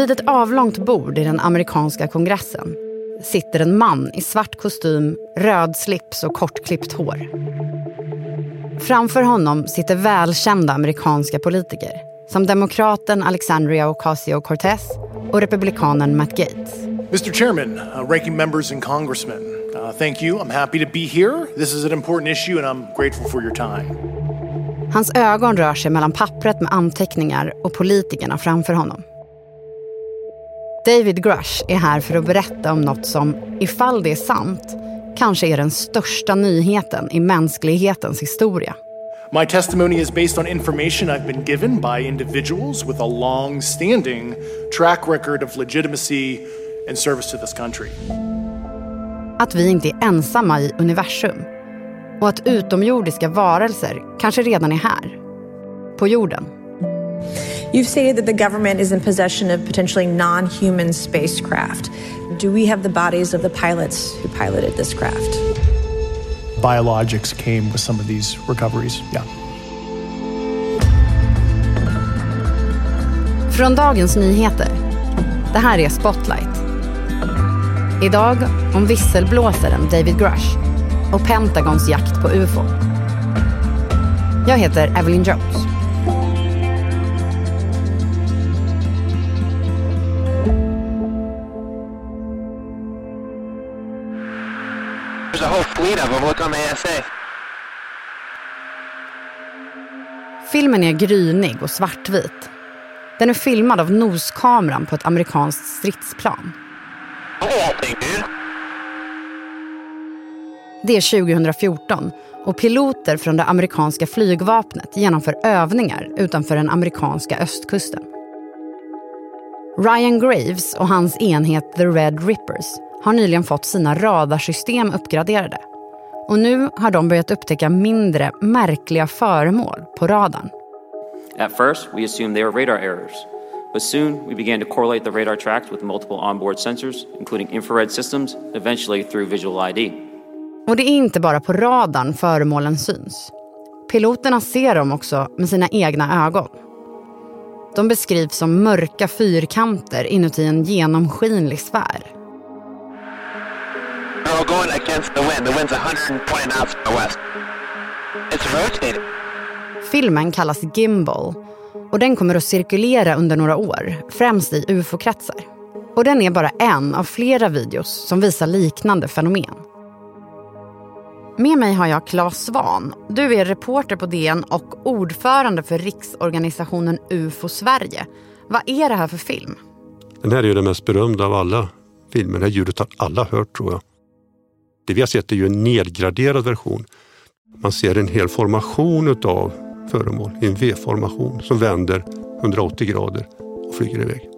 Vid ett avlångt bord i den amerikanska kongressen sitter en man i svart kostym, röd slips och kortklippt hår. Framför honom sitter välkända amerikanska politiker som demokraten Alexandria Ocasio-Cortez och republikanen Matt Gaetz. Mr. Chairman, uh, ranking members and congressmen, uh, thank you. I'm happy to be here. This is an important issue and I'm grateful for your time. Hans ögon rör sig mellan pappret med anteckningar och politikerna framför honom. David Grush är här för att berätta om något som, ifall det är sant, kanske är den största nyheten i mänsklighetens historia. My testimony is based on information I've been given by individuals with a long standing track record of legitimacy and service to this country. Att vi inte är ensamma i universum och att utomjordiska varelser kanske redan är här, på jorden. You've stated that the government is in possession of potentially non human spacecraft. Do we have the bodies of the pilots who piloted this craft? Biologics came with some of these recoveries, yeah. Från Dagens Nyheter. Det här är Spotlight. Idag om visselblåsaren David Grush och Pentagons jakt på ufo. Jag heter Evelyn Jones. Of them. Look on the ASA. Filmen är grynig och svartvit. Den är filmad av noskameran på ett amerikanskt stridsplan. Det är 2014 och piloter från det amerikanska flygvapnet genomför övningar utanför den amerikanska östkusten. Ryan Graves och hans enhet The Red Rippers har nyligen fått sina radarsystem uppgraderade. Och nu har de börjat upptäcka mindre märkliga föremål på radarn. At first, we assumed they were radar errors, but soon we began to correlate the radar tracks with multiple onboard sensors, including infrared systems, eventually through visual ID. Och det är inte bara på radarn föremålen syns. Piloterna ser dem också med sina egna ögon. De beskrivs som mörka fyrkanter inuti en genomskinlig sfär. All going against the wind. The wind's 120 knots from the west. It's rotating. Filmen kallas Gimbal och den kommer att cirkulera under några år, främst i ufo-kretsar. Och den är bara en av flera videos som visar liknande fenomen. Med mig har jag Claes Svan. Du är reporter på DN och ordförande för riksorganisationen UFO Sverige. Vad är det här för film? Den här är ju den mest berömda av alla filmer. Det här ljudet har alla hört tror jag. Det vi har sett är ju en nedgraderad version. Man ser en hel formation utav föremål i en V-formation som vänder 180 grader och flyger iväg.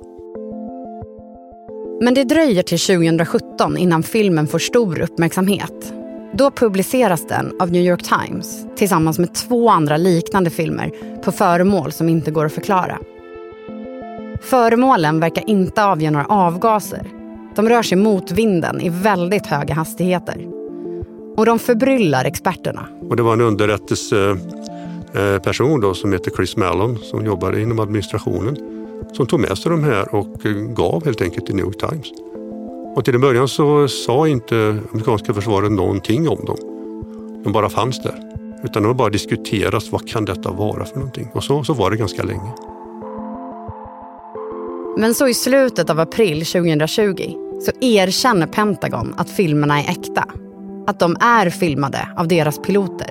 Men det dröjer till 2017 innan filmen får stor uppmärksamhet. Då publiceras den av New York Times tillsammans med två andra liknande filmer på föremål som inte går att förklara. Föremålen verkar inte avge några avgaser. De rör sig mot vinden i väldigt höga hastigheter. Och de förbryllar experterna. Och det var en underrättelseperson då som heter Chris Mallon som jobbade inom administrationen som tog med sig de här och gav helt enkelt till New York Times. Och till en början så sa inte amerikanska försvaret någonting om dem. De bara fanns där. Utan de har bara diskuterats, vad kan detta vara för någonting? Och så, så var det ganska länge. Men så i slutet av april 2020 så erkänner Pentagon att filmerna är äkta. Att de är filmade av deras piloter.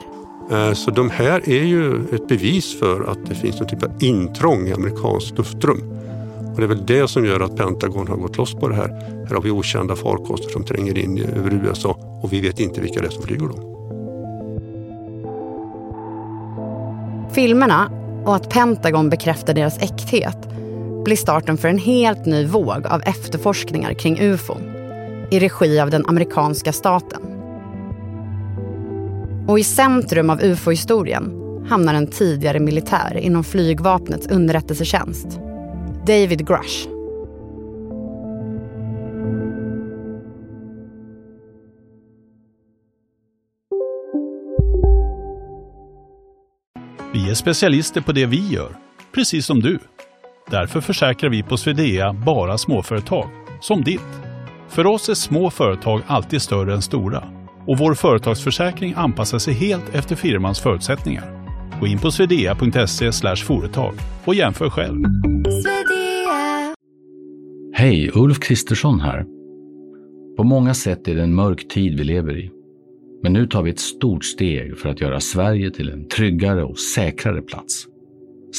Eh, Så de här är ju ett bevis för att det finns någon typ av intrång i amerikanskt luftrum. Och det är väl det som gör att Pentagon har gått loss på det här. Här har vi okända farkoster som tränger in över USA och vi vet inte vilka det är som flyger dem. Filmerna och att Pentagon bekräftar deras äkthet blir starten för en helt ny våg av efterforskningar kring ufo i regi av den amerikanska staten. Och i centrum av ufo-historien hamnar en tidigare militär inom flygvapnets underrättelsetjänst, David Grush. Vi är specialister på det vi gör, precis som du. Därför försäkrar vi på Swedea bara småföretag, som ditt. För oss är små företag alltid större än stora och vår företagsförsäkring anpassar sig helt efter firmans förutsättningar. Gå in på swedea.se företag och jämför själv. Hej, Ulf Kristersson här. På många sätt är det en mörk tid vi lever i. Men nu tar vi ett stort steg för att göra Sverige till en tryggare och säkrare plats.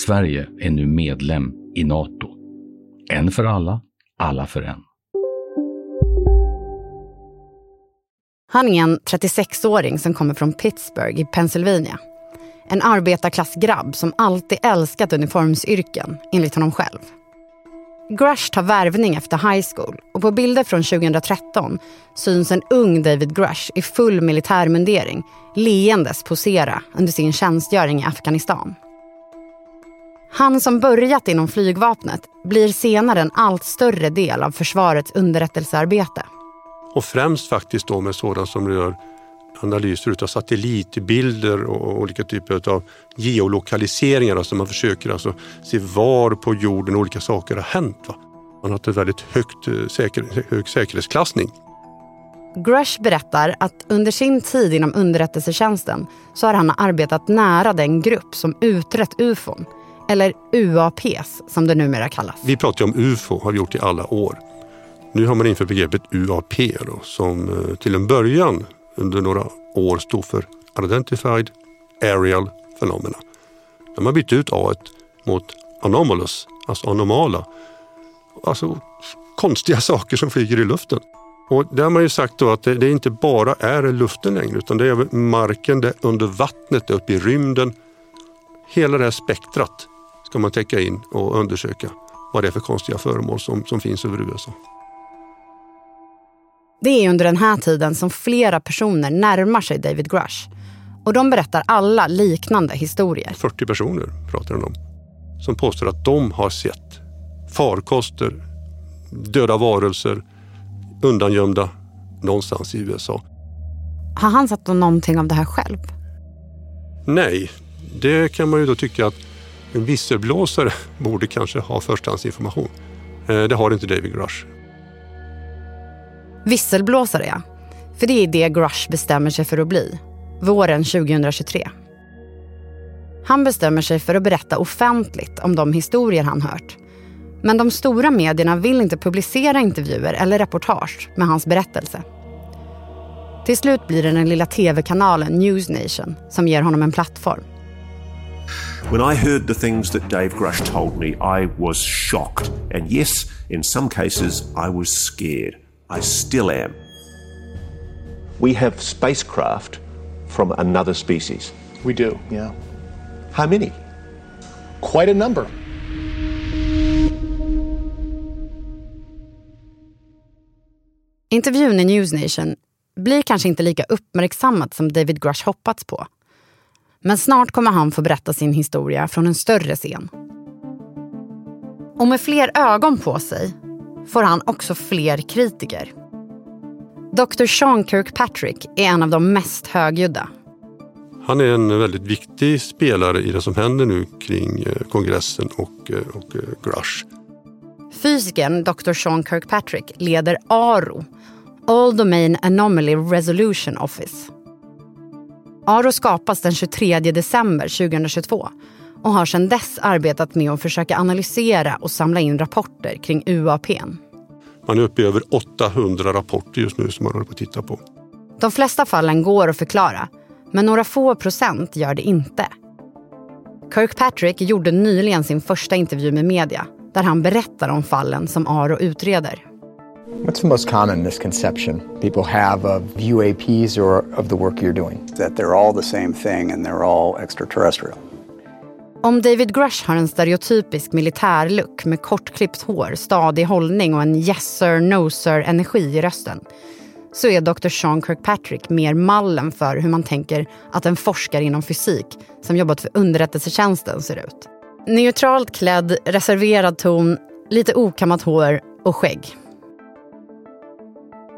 Sverige är nu medlem i Nato. En för alla, alla för en. Han är en 36-åring som kommer från Pittsburgh i Pennsylvania. En arbetarklassgrabb som alltid älskat uniformsyrken, enligt honom själv. Grush tar värvning efter high school och på bilder från 2013 syns en ung David Grush i full militärmundering leendes posera under sin tjänstgöring i Afghanistan. Han som börjat inom flygvapnet blir senare en allt större del av försvarets underrättelsearbete. Och främst faktiskt då med sådant som rör analyser av satellitbilder och olika typer av geolokaliseringar. Alltså man försöker alltså se var på jorden olika saker har hänt. Va? Man har ett väldigt högt eh, säker, hög säkerhetsklassning. Grush berättar att under sin tid inom underrättelsetjänsten så har han arbetat nära den grupp som utrett ufon, eller UAPs som det numera kallas. Vi pratar ju om ufo, har vi gjort i alla år. Nu har man infört begreppet UAP då, som eh, till en början under några år stod för Identified Aerial Phenomena. De har bytt ut A mot Anomalous, alltså anomala. Alltså konstiga saker som flyger i luften. Och där har man ju sagt då att det, det inte bara är luften längre utan det är marken, det är under vattnet, det är uppe i rymden. Hela det här spektrat ska man täcka in och undersöka vad det är för konstiga föremål som, som finns över USA. Det är under den här tiden som flera personer närmar sig David Grush. Och de berättar alla liknande historier. 40 personer pratar de om. Som påstår att de har sett farkoster, döda varelser, undangömda någonstans i USA. Har han sett någonting av det här själv? Nej, det kan man ju då tycka att en visselblåsare borde kanske ha förstahandsinformation. Eh, det har inte David Grush. Visselblåsare ja. För det är det Grush bestämmer sig för att bli. Våren 2023. Han bestämmer sig för att berätta offentligt om de historier han hört. Men de stora medierna vill inte publicera intervjuer eller reportage med hans berättelse. Till slut blir det den lilla tv-kanalen News Nation som ger honom en plattform. When I heard the things that Dave Grush told me, I was shocked. And yes, in some cases, I was scared. I still am. We have spacecraft from another species. We do, yeah. How many? Quite a number. Intervjun i News Nation blir kanske inte lika uppmärksammat som David Grush hoppats på. Men snart kommer han få berätta sin historia från en större scen. Och med fler ögon på sig får han också fler kritiker. Dr. Sean Kirkpatrick är en av de mest högljudda. Han är en väldigt viktig spelare i det som händer nu kring eh, kongressen och, eh, och eh, Grush. Fysikern Dr. Sean Kirkpatrick leder ARO, All Domain Anomaly Resolution Office. ARO skapas den 23 december 2022 och har sedan dess arbetat med att försöka analysera och samla in rapporter kring UAP. Man är uppe i över 800 rapporter just nu som man håller på att titta på. De flesta fallen går att förklara, men några få procent gör det inte. Kirkpatrick gjorde nyligen sin första intervju med media där han berättar om fallen som Aro utreder. What's the most common misconception people have of UAPs or of the work you're doing? That they're all the same thing and they're all extraterrestrial. Om David Grush har en stereotypisk militärlook med kortklippt hår, stadig hållning och en yes sir, no sir energi i rösten så är Dr. Sean Kirkpatrick mer mallen för hur man tänker att en forskare inom fysik som jobbat för underrättelsetjänsten ser ut. Neutralt klädd, reserverad ton, lite okammat hår och skägg.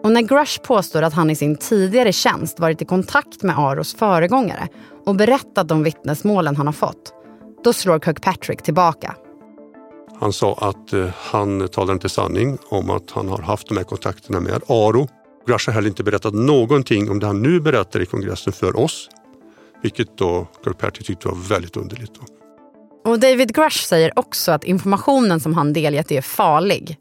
Och när Grush påstår att han i sin tidigare tjänst varit i kontakt med Aros föregångare och berättat om vittnesmålen han har fått, då slår Kirkpatrick tillbaka. Han sa att eh, han talar inte sanning om att han har haft de här kontakterna med Aro. Grush har heller inte berättat någonting om det han nu berättar i kongressen för oss. Vilket då Kirkpatrick tyckte var väldigt underligt. Då. Och David Grush säger också att informationen som han delgett är farlig.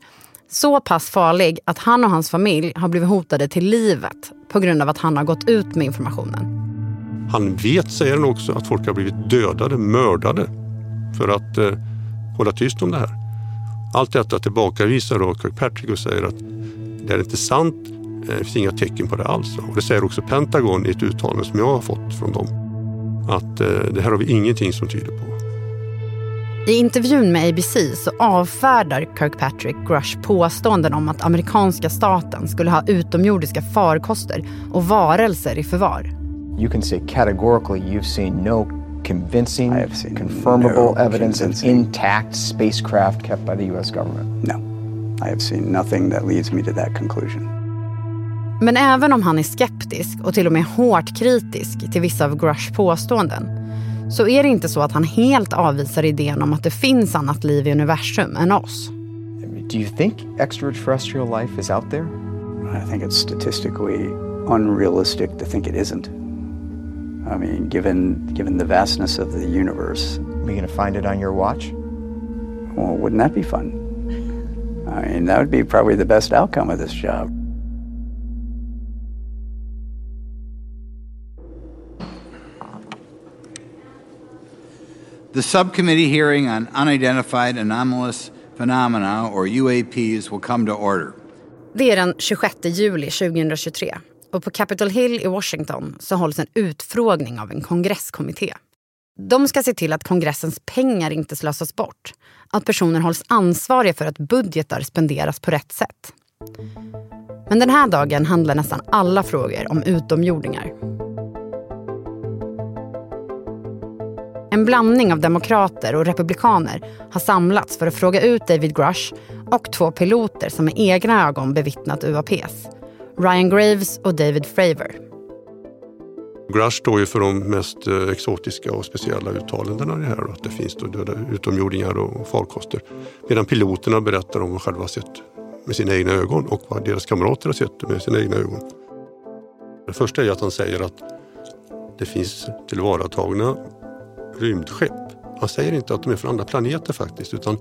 Så pass farlig att han och hans familj har blivit hotade till livet på grund av att han har gått ut med informationen. Han vet, säger han också, att folk har blivit dödade, mördade för att eh, hålla tyst om det här. Allt detta tillbakavisar då Kirkpatrick och säger att det är inte sant, eh, det finns inga tecken på det alls. Och det säger också Pentagon i ett uttalande som jag har fått från dem. Att eh, det här har vi ingenting som tyder på. I intervjun med ABC så avfärdar Kirkpatrick Grush påståenden om att amerikanska staten skulle ha utomjordiska farkoster och varelser i förvar. You can say categorically you've seen no convincing, confirmable no evidence convincing- of intact spacecraft kept by the U.S. government. No. I have seen nothing that leads me to that conclusion. Men även om han är skeptisk och till och med hårt kritisk till vissa av Grushs påståenden så är det inte så att han helt avvisar idén om att det finns annat liv i universum än oss. Do you think extraterrestrial life is out there? I think it's statistically unrealistic to think it isn't. I mean, given given the vastness of the universe. Are you going to find it on your watch? Well, wouldn't that be fun? I mean, that would be probably the best outcome of this job. The subcommittee hearing on unidentified anomalous phenomena, or UAPs, will come to order. Det är den 26 juli 2023 och på Capitol Hill i Washington så hålls en utfrågning av en kongresskommitté. De ska se till att kongressens pengar inte slösas bort. Att personer hålls ansvariga för att budgetar spenderas på rätt sätt. Men den här dagen handlar nästan alla frågor om utomjordingar. En blandning av demokrater och republikaner har samlats för att fråga ut David Grush och två piloter som med egna ögon bevittnat UAPs. Ryan Graves och David Fravor. Grush står ju för de mest eh, exotiska och speciella uttalandena i det här. Att det finns då döda utomjordingar och farkoster. Medan piloterna berättar om vad de själva sett med sina egna ögon och vad deras kamrater har sett med sina egna ögon. Det första är att han säger att det finns tillvaratagna rymdskepp. Han säger inte att de är från andra planeter faktiskt utan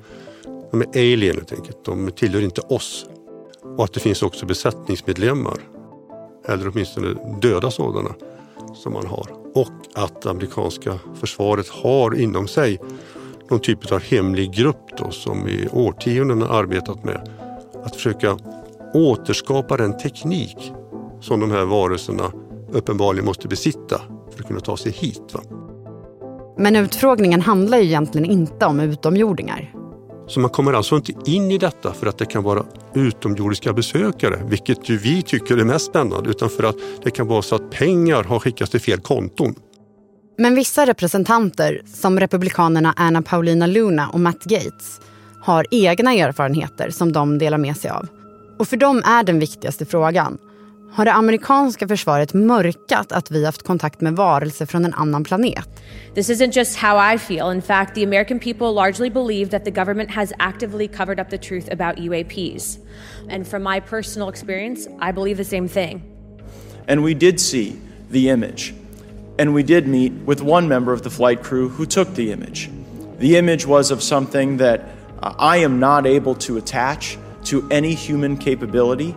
de är alien helt enkelt. De tillhör inte oss. Och att det finns också besättningsmedlemmar, eller åtminstone döda sådana, som man har. Och att det amerikanska försvaret har inom sig någon typ av hemlig grupp då, som i årtionden har arbetat med att försöka återskapa den teknik som de här varelserna uppenbarligen måste besitta för att kunna ta sig hit. Va? Men utfrågningen handlar ju egentligen inte om utomjordingar. Så man kommer alltså inte in i detta för att det kan vara utomjordiska besökare, vilket ju vi tycker är mest spännande, utan för att det kan vara så att pengar har skickats till fel konton. Men vissa representanter, som republikanerna Anna Paulina Luna och Matt Gates, har egna erfarenheter som de delar med sig av. Och för dem är den viktigaste frågan, har det amerikanska försvaret mörkat att vi haft kontakt med varelser från en annan planet? This isn't just how I feel. In fact, the American people largely believe that the government has actively covered up the truth about UAPs. And from my personal experience, I believe the same thing. And we did see the image. And we did meet with one member of the flight crew who took the image. The image was of something that uh, I am not able to attach to any human capability.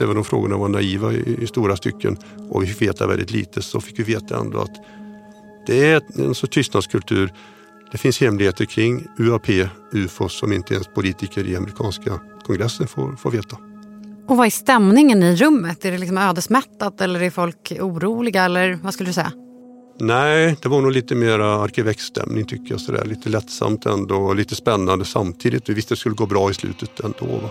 Även om frågorna var naiva i, i stora stycken och vi fick veta väldigt lite så fick vi veta ändå att det är en så tystnadskultur. Det finns hemligheter kring UAP, UFOs som inte ens politiker i amerikanska kongressen får, får veta. Och vad är stämningen i rummet? Är det liksom ödesmättat eller är folk oroliga eller vad skulle du säga? Nej, det var nog lite mer arkivexstämning tycker jag. Sådär. Lite lättsamt ändå och lite spännande samtidigt. Vi visste att det skulle gå bra i slutet ändå. Va?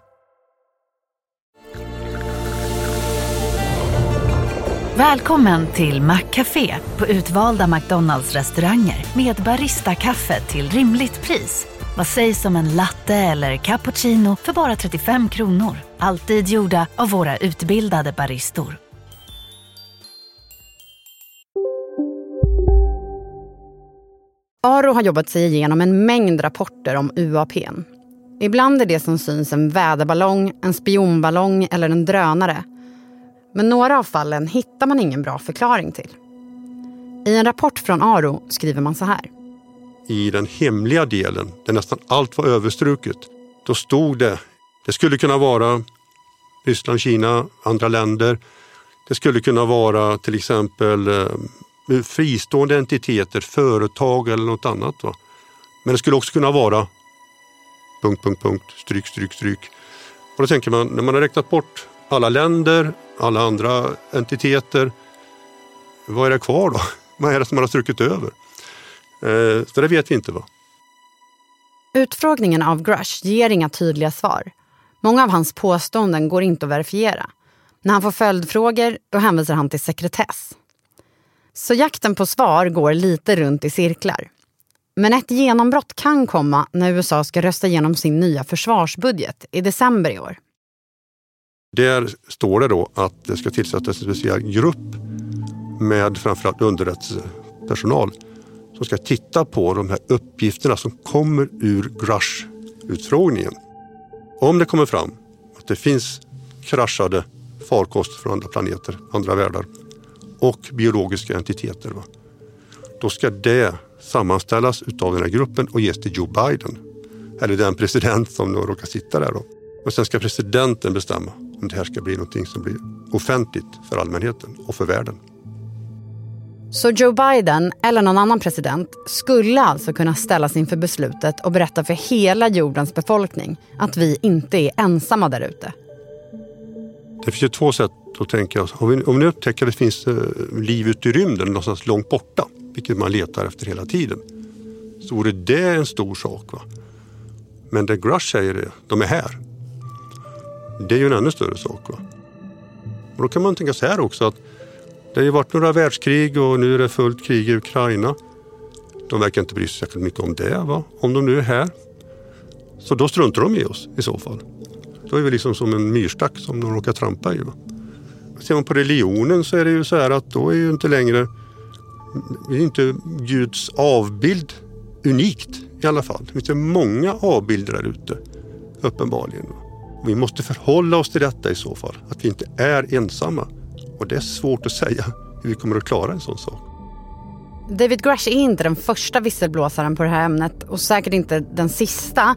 Välkommen till Maccafé på utvalda McDonalds restauranger med Baristakaffe till rimligt pris. Vad sägs om en latte eller cappuccino för bara 35 kronor? Alltid gjorda av våra utbildade baristor. Aro har jobbat sig igenom en mängd rapporter om UAP. Ibland är det som syns en väderballong, en spionballong eller en drönare. Men några av fallen hittar man ingen bra förklaring till. I en rapport från Aro skriver man så här. I den hemliga delen, där nästan allt var överstruket, då stod det, det skulle kunna vara Ryssland, Kina, andra länder. Det skulle kunna vara till exempel eh, fristående entiteter, företag eller något annat. Va? Men det skulle också kunna vara punkt, punkt, punkt, stryk, stryk, stryk. Och då tänker man, när man har räknat bort alla länder, alla andra entiteter, vad är det kvar då? Vad är det som man har strukit över? Eh, så det vet vi inte. va. Utfrågningen av Grush ger inga tydliga svar. Många av hans påståenden går inte att verifiera. När han får följdfrågor då hänvisar han till sekretess. Så jakten på svar går lite runt i cirklar. Men ett genombrott kan komma när USA ska rösta igenom sin nya försvarsbudget i december i år. Där står det då att det ska tillsättas en speciell grupp med framförallt underrättelsepersonal som ska titta på de här uppgifterna som kommer ur Grush-utfrågningen. Om det kommer fram att det finns kraschade farkoster från andra planeter, andra världar och biologiska entiteter. Va? Då ska det sammanställas utav den här gruppen och ges till Joe Biden. Eller den president som nu råkar sitta där. Då. Och sen ska presidenten bestämma om det här ska bli någonting som blir offentligt för allmänheten och för världen. Så Joe Biden eller någon annan president skulle alltså kunna ställas inför beslutet och berätta för hela jordens befolkning att vi inte är ensamma där ute. Det finns ju två sätt att tänka. Om vi, om vi upptäcker att det finns eh, liv ute i rymden någonstans långt borta, vilket man letar efter hela tiden, så vore det en stor sak. Va? Men det Grush säger är de är här. Det är ju en ännu större sak. Va? Och då kan man tänka så här också att det har ju varit några världskrig och nu är det fullt krig i Ukraina. De verkar inte bry sig särskilt mycket om det, va? om de nu är här. Så då struntar de i oss i så fall. Då är vi liksom som en myrstack som de råkar trampa i. Va? Ser man på religionen så är det ju så här att då är ju inte längre är inte Guds avbild unikt i alla fall. Det finns många avbilder där ute, uppenbarligen. Vi måste förhålla oss till detta i så fall, att vi inte är ensamma. Och det är svårt att säga hur vi kommer att klara en sån sak. David Grush är inte den första visselblåsaren på det här ämnet och säkert inte den sista.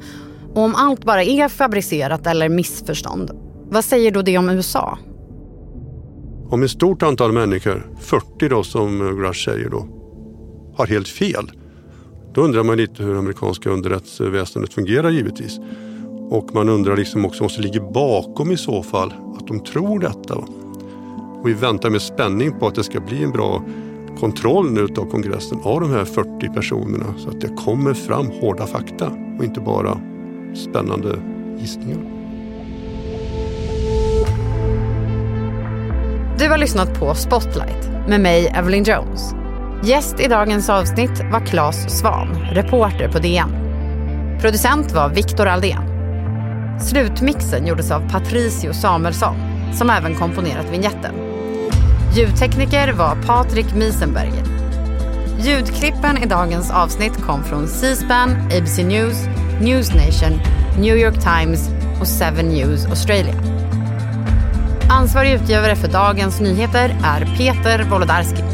Och om allt bara är fabricerat eller missförstånd, vad säger då det om USA? Om ett stort antal människor, 40 då som Grush säger då, har helt fel. Då undrar man lite hur amerikanska underrättelseväsendet fungerar givetvis. Och man undrar liksom också vad som ligger bakom i så fall, att de tror detta. Och vi väntar med spänning på att det ska bli en bra kontroll nu av kongressen av de här 40 personerna så att det kommer fram hårda fakta och inte bara spännande gissningar. Du har lyssnat på Spotlight med mig, Evelyn Jones. Gäst i dagens avsnitt var Claes Svan, reporter på DN. Producent var Viktor Aldén. Slutmixen gjordes av Patricio Samuelsson, som även komponerat vignetten. Ljudtekniker var Patrik Miesenberger. Ljudklippen i dagens avsnitt kom från C-SPAN, ABC News, News Nation, New York Times och Seven News Australia. Ansvarig utgivare för dagens nyheter är Peter Wolodarski.